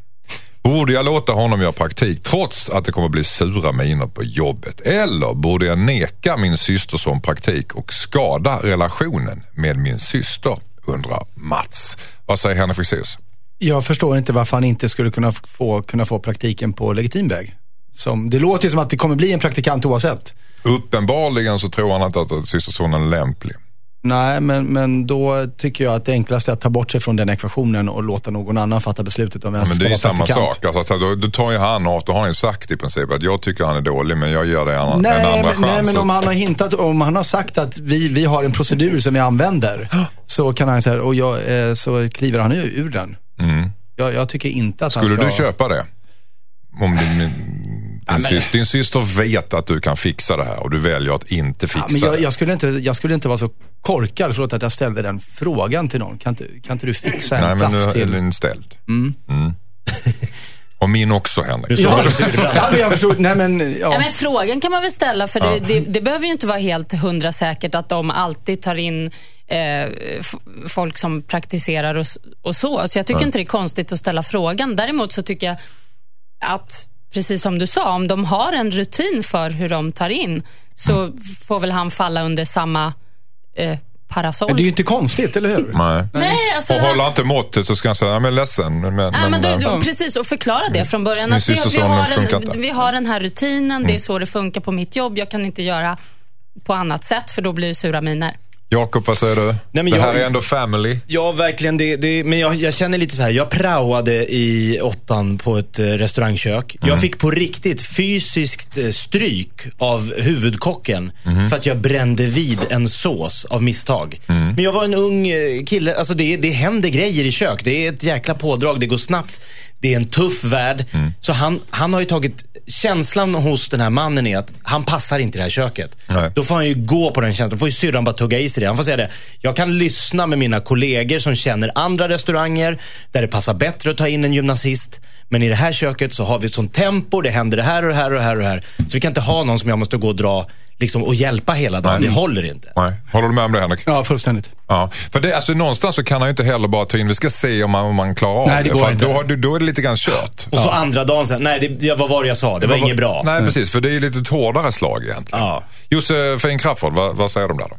Borde jag låta honom göra praktik trots att det kommer bli sura miner på jobbet? Eller borde jag neka min systerson praktik och skada relationen med min syster? Undrar Mats. Vad säger Henrik Fexeus? Jag förstår inte varför han inte skulle kunna få, kunna få praktiken på legitim väg. som, det låter ju som att det kommer bli en praktikant oavsett. Uppenbarligen så tror han inte att systersonen är lämplig. Nej, men, men då tycker jag att det enklaste är att ta bort sig från den ekvationen och låta någon annan fatta beslutet om vem som men det är ju ska vara samma praktikant. sak. Alltså, då, då tar ju han och då har han ju sagt i princip att jag tycker han är dålig men jag ger dig en, en andra men, chans. nej, men om han har hintat, om han har sagt att vi, vi har en procedur som vi använder, så kan han säga, och jag, eh, så kliver han ur, ur den. Mm. Jag, jag tycker inte att Skulle han du ska... köpa det? Om din, din, din, syster, din syster vet att du kan fixa det här och du väljer att inte fixa Ja, men jag, det. jag, skulle inte, jag skulle inte vara så korkad, förlåt att jag ställde den frågan till någon. Kan inte, kan inte du fixa en Nej, men plats nu är till... den ställd. Mm. och min också Henrik. Ja, ja, men jag förstår. Nej, men, ja. Ja, men frågan kan man väl ställa, för det, det, det behöver ju inte vara helt hundra säkert att de alltid tar in eh, folk som praktiserar och, och så. Så jag tycker inte det är konstigt att ställa frågan. Däremot så tycker jag att, precis som du sa, om de har en rutin för hur de tar in, så får väl han falla under samma eh, parasoll. Men det är ju inte konstigt, eller hur? Nej. Nej, alltså, Och håller han inte måttet så ska han säga, jag är ledsen. Men, men, Nej, men du, eh, du, precis, och förklara det från början. Att vi, vi, har en, vi har den här rutinen, det är så det funkar på mitt jobb. Jag kan inte göra på annat sätt, för då blir det sura miner. Jakob, vad säger du? men det här jag- är ändå family. Ja, verkligen. Det, det, men jag, jag känner lite så här. Jag praoade i åttan på ett eh, restaurangkök. Jag fick på riktigt fysiskt eh, stryk av huvudkocken för att jag brände vid en sås av misstag. Men jag var en ung eh, kille. Alltså det, det händer grejer i kök. Det är ett jäkla pådrag. Det går snabbt. Det är en tuff värld. Så han, han har ju tagit... Känslan hos den här mannen är att han passar inte i det här köket. Nej. Då får han ju gå på den känslan. Då får ju syrran bara tugga i sig det. Han får säga det. Jag kan lyssna med mina kollegor som känner andra restauranger där det passar bättre att ta in en gymnasist. Men i det här köket så har vi ett sånt tempo. Det händer det här och det här och det här och det här. Så vi kan inte ha någon som jag måste gå och dra liksom, och hjälpa hela dagen. Nej. Det håller inte. Nej. Håller du med om det Henrik? Ja, fullständigt. Ja, för det, alltså, någonstans så kan han ju inte heller bara ta in, vi ska se om man, om man klarar av Nej, det går för inte. Då, har du- då är det lite grann kört. Och så andra dagen sen, nej det, det, vad var det jag sa? Det var inget bra. Nej, precis. För det är ju lite ett hårdare slag egentligen. Ja. Josefin Crafoord, vad, vad säger de där då?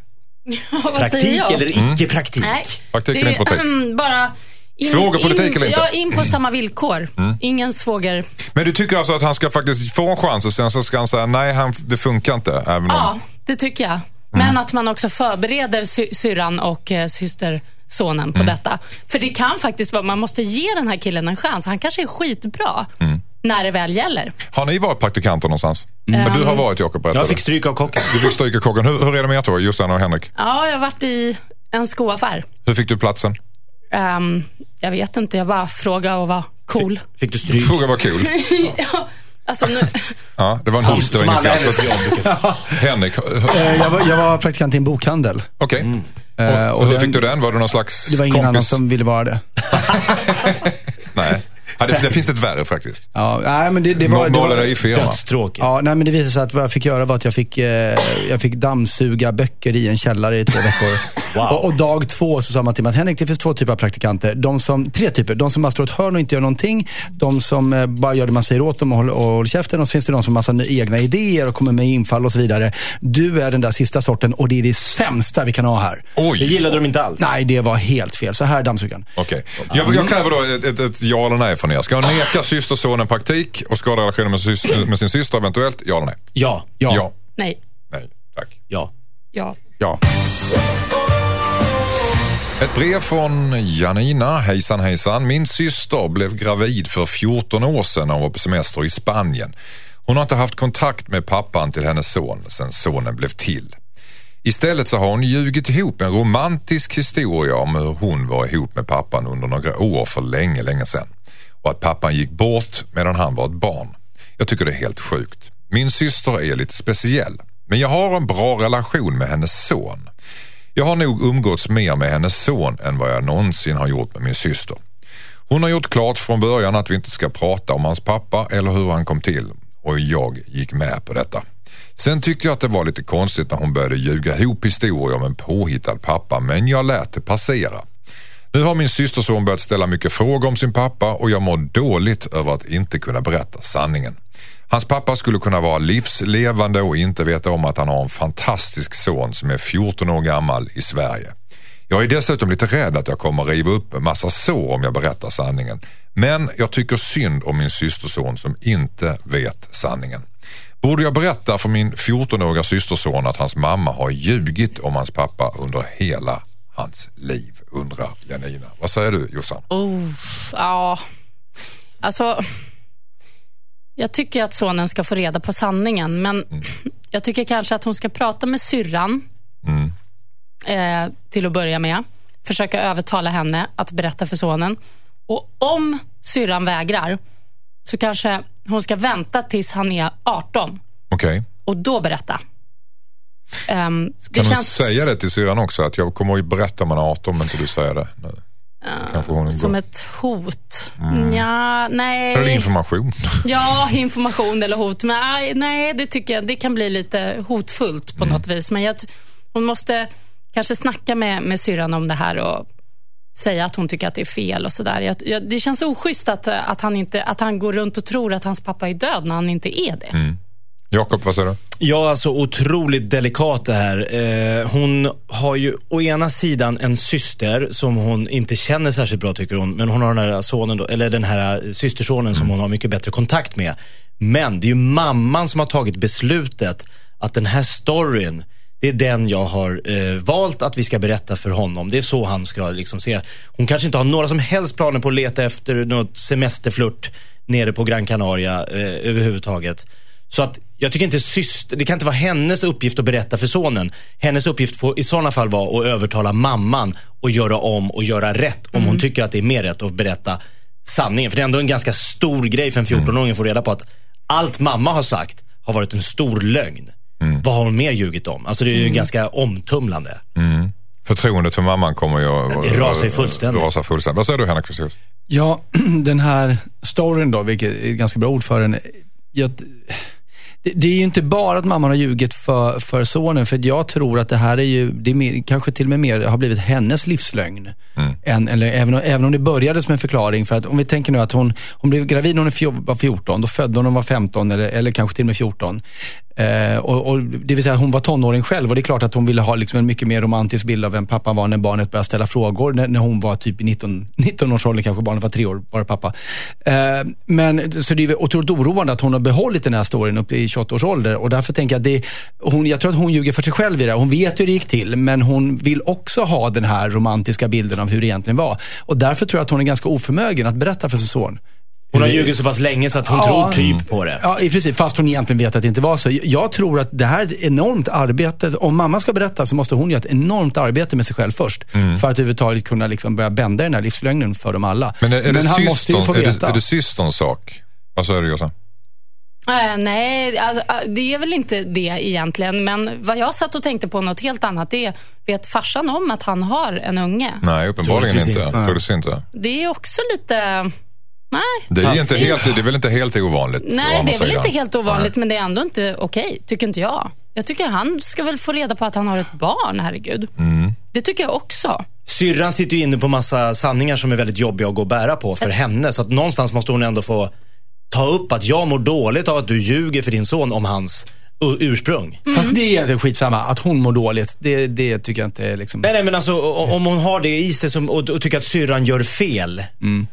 Säger Praktik eller icke-praktik? Nej, Praktik det eller inte praktik? mm, bara... In, Svågerpolitik in, eller inte? Ja, in på samma villkor. Ingen svåger... Men du tycker alltså att han ska faktiskt få en chans och sen så ska han säga nej, han, det funkar inte. Även om... Ja, det tycker jag. Men att man också förbereder sy syrran och eh, systersonen på detta. För det kan faktiskt vara, man måste ge den här killen en chans. Han kanske är skitbra när det väl gäller. Har ni varit praktikanter någonstans? Men du har varit Jakob, Jag det. fick stryk av kocken. Du fick stryka kocken. Hur, hur är det med er två, Jossan och Henrik? Ja, jag har varit i en skoaffär. Hur fick du platsen? Ehm, jag vet inte, jag bara frågade och var cool. Fick du stryk? Fråga var kul. ja, alltså nu, Ja, det var en hiss, det var ingen skratt. Henrik, Eh, Jag var, jag var praktikant i en bokhandel. okej. Eh, Och, hur den- fick du den? Var du någon slags Det var ingen kompis? annan som ville vara det. Nej. Ja, det, det finns ett värre faktiskt. Ja, nej, men det, det var... Det var Målerifirma. Dödstråkigt. Ja, nej, men det visade sig att vad jag fick göra var att jag fick, eh, jag fick dammsuga böcker i en källare i två veckor. Wow. Och, och dag två så sa man till mig att Henrik, det finns två typer av praktikanter. De som, tre typer. De som bara står i ett hörn och inte gör någonting. De som eh, bara gör det man säger åt dem och håller, och håller käften. Och så finns det de som har massa egna idéer och kommer med infall och så vidare. Du är den där sista sorten och det är det sämsta vi kan ha här. Det Oj! gillade de inte alls. Nej, det var helt fel. Så här är dammsugaren. Okej. Jag, jag kräver då ett, ett, ett ja eller nej från er. Ska jag neka systersonen praktik och skada relationen med, med sin syster eventuellt? Ja eller nej? Ja. Ja. Ja. nej, Nej. Tack. Ja. ja. Ja. Ett brev från Janina. Hejsan hejsan. Min syster blev gravid för 14 år sedan när hon var på semester i Spanien. Hon har inte haft kontakt med pappan till hennes son sedan sonen blev till. Istället så har hon ljugit ihop en romantisk historia om hur hon var ihop med pappan under några år för länge, länge sedan. Och att pappan gick bort medan han var ett barn. Jag tycker det är helt sjukt. Min syster är lite speciell, men jag har en bra relation med hennes son. Jag har nog umgåtts mer med hennes son än vad jag någonsin har gjort med min syster. Hon har gjort klart från början att vi inte ska prata om hans pappa eller hur han kom till och jag gick med på detta. Sen tyckte jag att det var lite konstigt när hon började ljuga ihop historier om en påhittad pappa men jag lät det passera. Nu har min systerson börjat ställa mycket frågor om sin pappa och jag mår dåligt över att inte kunna berätta sanningen. Hans pappa skulle kunna vara livslevande och inte veta om att han har en fantastisk son som är 14 år gammal i Sverige. Jag är dessutom lite rädd att jag kommer riva upp en massa sår om jag berättar sanningen. Men jag tycker synd om min systerson som inte vet sanningen. Borde jag berätta för min 14-åriga systerson att hans mamma har ljugit om hans pappa under hela hans liv, undrar Janina. Vad säger du Jossan? Oh, ja, alltså... Jag tycker att sonen ska få reda på sanningen, men Mm. jag tycker kanske att hon ska prata med syrran Mm. eh, till att börja med. Försöka övertala henne att berätta för sonen. Och om syrran vägrar, så kanske hon ska vänta tills han är 18 Okej, och då berätta. Det kan hon känns säga det till syrran också? Att jag kommer att berätta om man är 18 om inte du säger det nu. Hon som går. ett hot. Mm. Ja, nej. Eller information. Ja, information eller hot. Men nej, det tycker jag det kan bli lite hotfullt på Mm. något vis. Men jag, hon måste kanske snacka med, med syrran om det här och säga att hon tycker att det är fel och sådär. Det känns oschysst att, att, han inte, att han går runt och tror att hans pappa är död när han inte är det. Mm. Jakob, vad säger du? Ja, alltså otroligt delikat det här. Eh, hon har ju å ena sidan en syster som hon inte känner särskilt bra tycker hon. Men hon har den här sonen, då, eller den här systersonen som hon har mycket bättre kontakt med. Men det är ju mamman som har tagit beslutet att den här storyn, det är den jag har eh, valt att vi ska berätta för honom. Det är så han ska liksom se. Hon kanske inte har några som helst planer på att leta efter något semesterflört nere på Gran Canaria eh, överhuvudtaget. Så att jag tycker inte syster, det kan inte vara hennes uppgift att berätta för sonen. Hennes uppgift får i sådana fall vara att övertala mamman och göra om och göra rätt om hon tycker att det är mer rätt att berätta sanningen. För det är ändå en ganska stor grej för en 14-åring att få reda på att allt mamma har sagt har varit en stor lögn. Vad har hon mer ljugit om? Alltså det är ju ganska omtumlande. Förtroendet för mamman kommer ju att ju fullständigt. Rasa fullständigt. Vad säger du Henrik Fexeus? Ja, den här storyn då, vilket är ett ganska bra ord för den. Jag, det, är ju inte bara att mamman har ljugit för, för sonen, för jag tror att det här är ju, det är mer, kanske till och med mer har blivit hennes livslögn. Än, eller, även, om- även om det började som en förklaring. För att om vi tänker nu att hon, hon blev gravid när hon var 14, då födde hon när hon var 15 eller, eller kanske till och med 14. Eh, och, och, det vill säga hon var tonåring själv och det är klart att hon ville ha liksom en mycket mer romantisk bild av vem pappan var när barnet började ställa frågor. När, när hon var typ i 19, 19 års ålder, kanske barnet var tre år, var det pappa. Eh, men så det är otroligt oroande att hon har behållit den här storyn upp i 28 års ålder och därför tänker jag att det, hon, jag tror att hon ljuger för sig själv i det. Hon vet hur det gick till men hon vill också ha den här romantiska bilden av hur det egentligen var. Och därför tror jag att hon är ganska oförmögen att berätta för sin son. Hon har ljugit så pass länge så att hon Ja. tror typ på det. Ja, i princip. Fast hon egentligen vet att det inte var så. Jag tror att det här är ett enormt arbete. Om mamma ska berätta så måste hon göra ett enormt arbete med sig själv först. För att överhuvudtaget kunna liksom börja bända den här livslögnen för dem alla. Men är, är, det, han måste ju få systerns, är, veta. det, är det systerns sak? Vad säger du Jossan? Eh, nej, alltså, eh, det är väl inte det egentligen. Men vad jag satt och tänkte på något helt annat. Det är, vet farsan om att han har en unge? Nej, uppenbarligen Troligtvis inte. inte. Troligtvis inte. Det är också lite... Nej, Det är, inte helt, det är väl inte helt ovanligt? Nej, det är väl inte helt ovanligt, men det är ändå inte okej, tycker inte jag. Jag tycker han ska väl få reda på att han har ett barn, herregud. Mm. Det tycker jag också. Syrran sitter ju inne på massa sanningar som är väldigt jobbiga att gå och bära på för henne. Så att någonstans måste hon ändå få ta upp att jag mår dåligt av att du ljuger för din son om hans ursprung. Fast det är inte skitsamma. Att hon mår dåligt, det, det tycker jag inte är liksom... Nej, nej men alltså om hon har det i sig som, och, och tycker att syrran gör fel.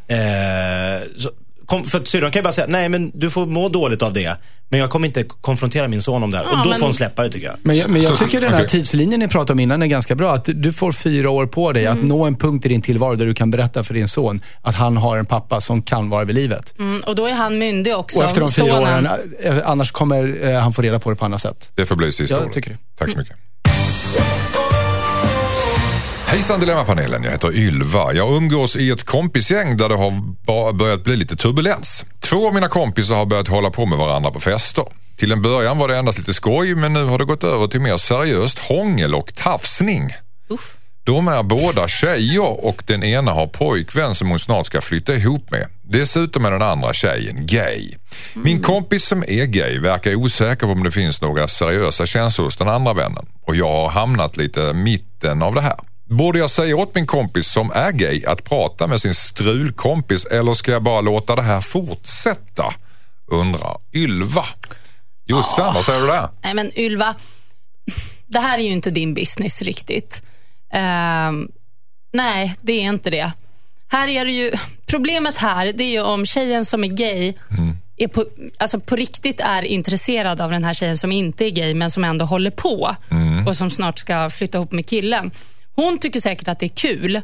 Eh, så, kom, för att syrran kan ju bara säga, nej men du får må dåligt av det. Men jag kommer inte konfrontera min son om det här. Ja, och då men- får hon släppa det tycker jag. Men jag, men jag tycker den här tidslinjen ni pratade om innan är ganska bra. Att du, får fyra år på dig att nå en punkt i din tillvaro där du kan berätta för din son att han har en pappa som kan vara vid livet. Mm, och då är han myndig också. Och efter de fyra sonen. åren, eh, annars kommer eh, han få reda på det på annat sätt. Det får bli sista Jag ordet. tycker det. Tack så mycket. Hejsan Dilemmapanelen, jag heter Ylva. Jag umgås i ett kompisgäng där det har börjat bli lite turbulens. Två av mina kompisar har börjat hålla på med varandra på fester. Till en början var det endast lite skoj men nu har det gått över till mer seriöst hångel och tafsning. Usch. De är båda tjejer och den ena har pojkvän som hon snart ska flytta ihop med. Dessutom är den andra tjejen gay. Min kompis som är gay verkar osäker på om det finns några seriösa känslor hos den andra vännen och jag har hamnat lite mitten av det här. Borde jag säga åt min kompis som är gay att prata med sin strulkompis eller ska jag bara låta det här fortsätta? Undrar Ylva. Jossan, vad säger du där? Nej, men Ylva, det här är ju inte din business riktigt. Ehm, nej, det är inte det. här är det ju, problemet här det är ju om tjejen som är gay är på, alltså på riktigt är intresserad av den här tjejen som inte är gay men som ändå håller på och som snart ska flytta ihop med killen. Hon tycker säkert att det är kul.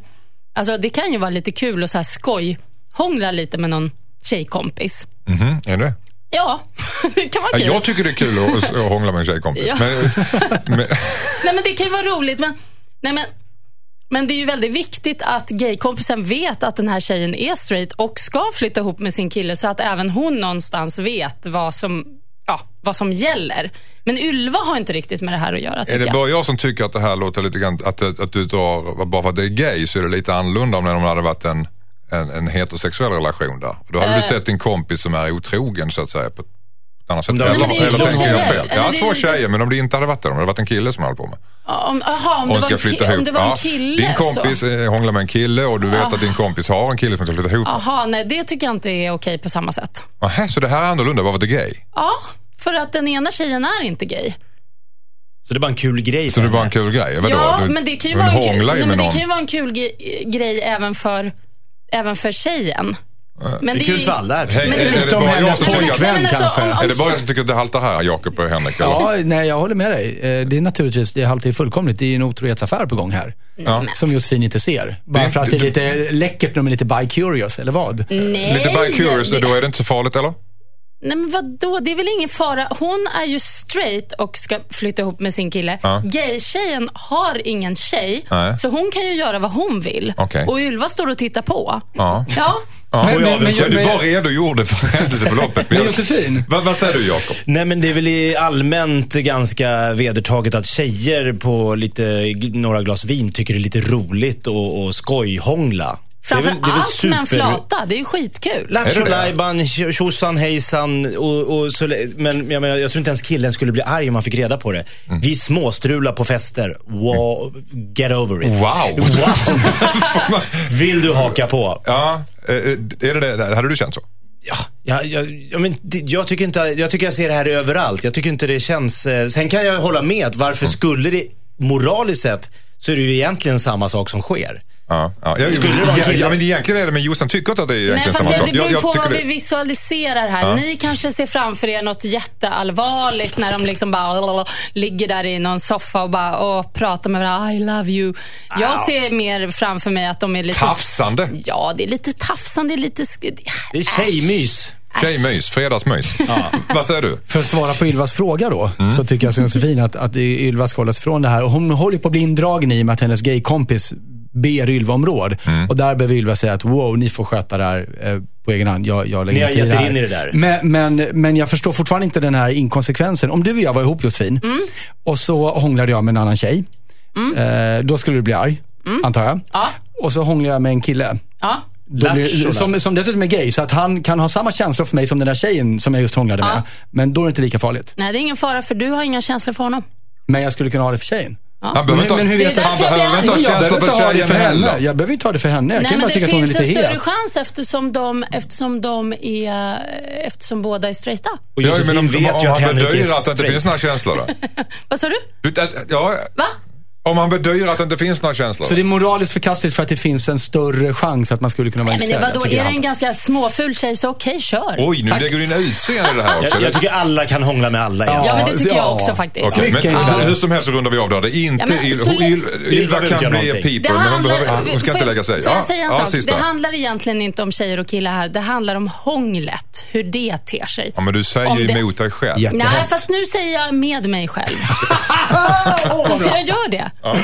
Alltså det kan ju vara lite kul att så här skoj, hångla lite med någon tjejkompis. Mhm, är det? Ja, det kan vara kul. Jag tycker det är kul att, att hångla med en tjejkompis. Ja. Men, men, Nej, men det kan ju vara roligt, men, nej, men, men det är ju väldigt viktigt att gaykompisen vet att den här tjejen är straight och ska flytta ihop med sin kille så att även hon någonstans vet vad som, ja, vad som gäller. Men Ylva har inte riktigt med det här att göra, är det jag. bara jag som tycker att det här låter lite grann, att, att du drar, bara för att det är gay så är det lite annorlunda om det hade varit en, en, en heterosexuell relation där. Då hade du sett din kompis som är otrogen så att säga på ett annat sätt. Eller, det- men det är eller två tänker jag fel? Ja, två tjejer men om det inte hade varit det, om det hade varit en kille som höll på med. Om, aha, om, det var flytta ki- ihop. om det var en Ja. kille Din kompis så. eh, hånglar med en kille och du vet att din kompis har en kille som ska flytta ihop. Jaha, nej det tycker jag inte är okej på samma sätt. Aha, så det här är annorlunda bara för att det är gay? Ja, för att den ena tjejen är inte gay. Så det är bara en kul grej Så det är bara en kul grej? Vadå? Ja, Du- men det kan ju vara en, kul, nej, men det kan ju vara en kul grej även för, även för tjejen. Men Det är kul för alla utom hennes pojkvän kanske. är det bara jag som tycker att det haltar här, Jakob och Henrik? Ja, nej, jag håller med dig. Eh, Det är naturligtvis, det haltar ju fullkomligt. Det är ju en otrohetsaffär på gång här. Ja. Som Josefin inte ser. Bara Det- för att det är lite läckert när de är lite bi-curious, eller vad? Nej, Lite bi-curious, då är det inte så farligt eller? Nej men vadå, det är väl ingen fara. Hon är ju straight och ska flytta ihop med sin kille. Ja. Gay-tjejen har ingen tjej, Nej. så hon kan ju göra vad hon vill. Okej. Och Ylva står och tittar på. Ja. Ja. Ja, Men- men- men- du men- bara redogjorde för händelseförloppet. Men Josefin? Vad, vad säger du Jakob? Nej men det är väl i allmänt ganska vedertaget att tjejer på lite, några glas vin tycker det är lite roligt och, och skojhångla. Framför det väl, allt med en flata. Det är ju skitkul. Lattjo lajban, tjosan hejsan. Och, och så, men jag, menar, jag tror inte ens killen skulle bli arg om han fick reda på det. Mm. Vi småstrular på fester. Wow, get over it. Wow! Vill du haka på? ja, eh, är det det? Hade du känt så? Ja, jag, jag, jag, men, jag, tycker inte, jag tycker jag ser det här överallt. Jag tycker inte det känns... Eh, sen kan jag hålla med att varför Mm. skulle det, moraliskt sett, så är det ju egentligen samma sak som sker. Ja, ja. Jag, Skulle det vara ja, ja, men egentligen är det, men Jossan tycker inte att det är Nej, egentligen fast samma det, sak. det beror på vad det- vi visualiserar här. Ja. Ni kanske ser framför er något jätteallvarligt när de liksom bara ligger där i någon soffa och bara åh, pratar med varandra. I love you. Jag ser mer framför mig att de är lite... Tafsande. Ja, det är lite tafsande, lite... sk- Det är tjejmys. Tjejmys, fredagsmys. Vad säger du? För att svara på Ylvas fråga då, så tycker jag som Josefin att, att Ylva ska hållas från det här. Och hon håller på att bli indragen i och med att hennes gaykompis ber Ylva om råd. Och där behöver Ylva säga att wow, ni får sköta det här eh, på egen hand. Jag, jag lägger Ni har gett er in i det där. Men, men, men jag förstår fortfarande inte den här inkonsekvensen. Om du och jag var ihop Josefin och så hånglade jag med en annan tjej. Eh, då skulle du bli arg, antar jag. Ja. Och så hånglar jag med en kille. Ja. Blir, som, som dessutom är gay, så att han kan ha samma känslor för mig som den där tjejen som jag just hånglade med. Men då är det inte lika farligt. Nej, det är ingen fara för du har inga känslor för honom. Men jag skulle kunna ha det för tjejen. Han behöver inte, Men- men hur vet han jag? behöver Det är inte ha känslor behöver för det tjejen för henne. heller. Jag behöver inte ha det för henne. Jag Nej, kan bara det tycka att hon är finns lite en större het. chans eftersom de, eftersom de är, eftersom båda är straighta. Och Ja, men om, om, om att han bedyrar att det inte finns några känslor då? Vad sa du? Du, Ja, Va? Om han bedyrar att det inte finns några känslor. Så det är moraliskt förkastligt för att det finns en större chans att man skulle kunna vara Nej, men intresserad. vadå, tycker är det en ganska småful tjej så okej, kör. Oj, nu lägger du in utseende i det här också. Jag, jag tycker alla kan hångla med alla. Ja. Ja, men det tycker Ja. jag också faktiskt. Mycket men hur som helst så rundar vi av då. Det är inte Ja, men Il, Il, Ylva kan bli people, men hon, behöver, hon ska inte lägga sig. Får jag säga en sak? sista. Det handlar egentligen inte om tjejer och killar här. Det handlar om hånglet, hur det ter sig. Ja, men du säger ju emot dig själv. Nej, fast nu säger jag med mig själv. jag gör det. Ja,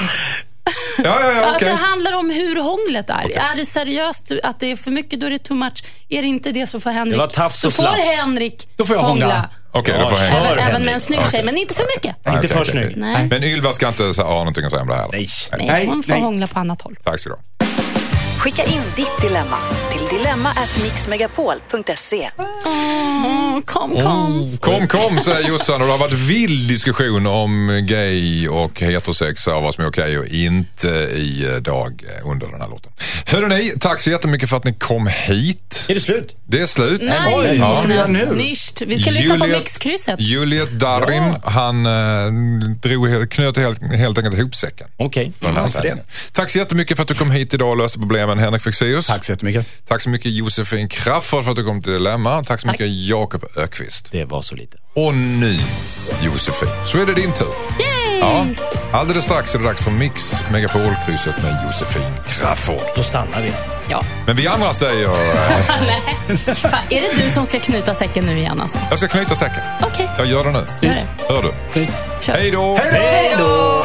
ja, ja, Att okej. det handlar om hur hånglet är. Är det seriöst, att det är för mycket, då är det too much. Är det inte det så får Henrik, Det var tafs så och får slafs. Henrik Då får jag hångla. Okej, Ja, då får hänga. Även, även Henrik. med en snygg tjej, men inte för mycket. Inte Okej, för snygg. Nej. Men Ylva ska inte ha någonting att säga om det här? Nej. Nej, hon får nej. hångla på annat håll. Tack ska du ha. Skicka in ditt dilemma till dilemma@mixmegapol.se. Mm, kom, kom. Kom, kom säger Jossan och det har varit vild diskussion om gay och heterosex och vad som är okej och inte i eh, dag eh, under den här låten. Hörde ni, tack så jättemycket för att ni kom hit. Är det slut? Det är slut. Nej, vad ska vi göra nu? Nischt. Vi ska lyssna på mixkrysset. Juliet Darin, han eh, drog, helt- knöt helt, helt enkelt ihop säcken. Okej. varför sändningen. Tack så jättemycket för att du kom hit idag och löste problemen. Poddman Henrik Fexeus. Tack så jättemycket. Tack så mycket Josefin Crafoord för att du kom till Dilemma. Tack så Tack. mycket Jakob Ökvist. Det var så lite. Och nu Josefin, så är det din tur. Yay! Ja, alldeles strax är det dags för Mix Megapol-krysset med Josefin Crafoord. Då stannar vi. Ja. Men vi andra säger, eh, Fan, är det du som ska knyta säcken nu igen alltså? jag ska knyta säcken. Okej, Jag gör det nu. gör det. Hör du? Hej då! Hej då!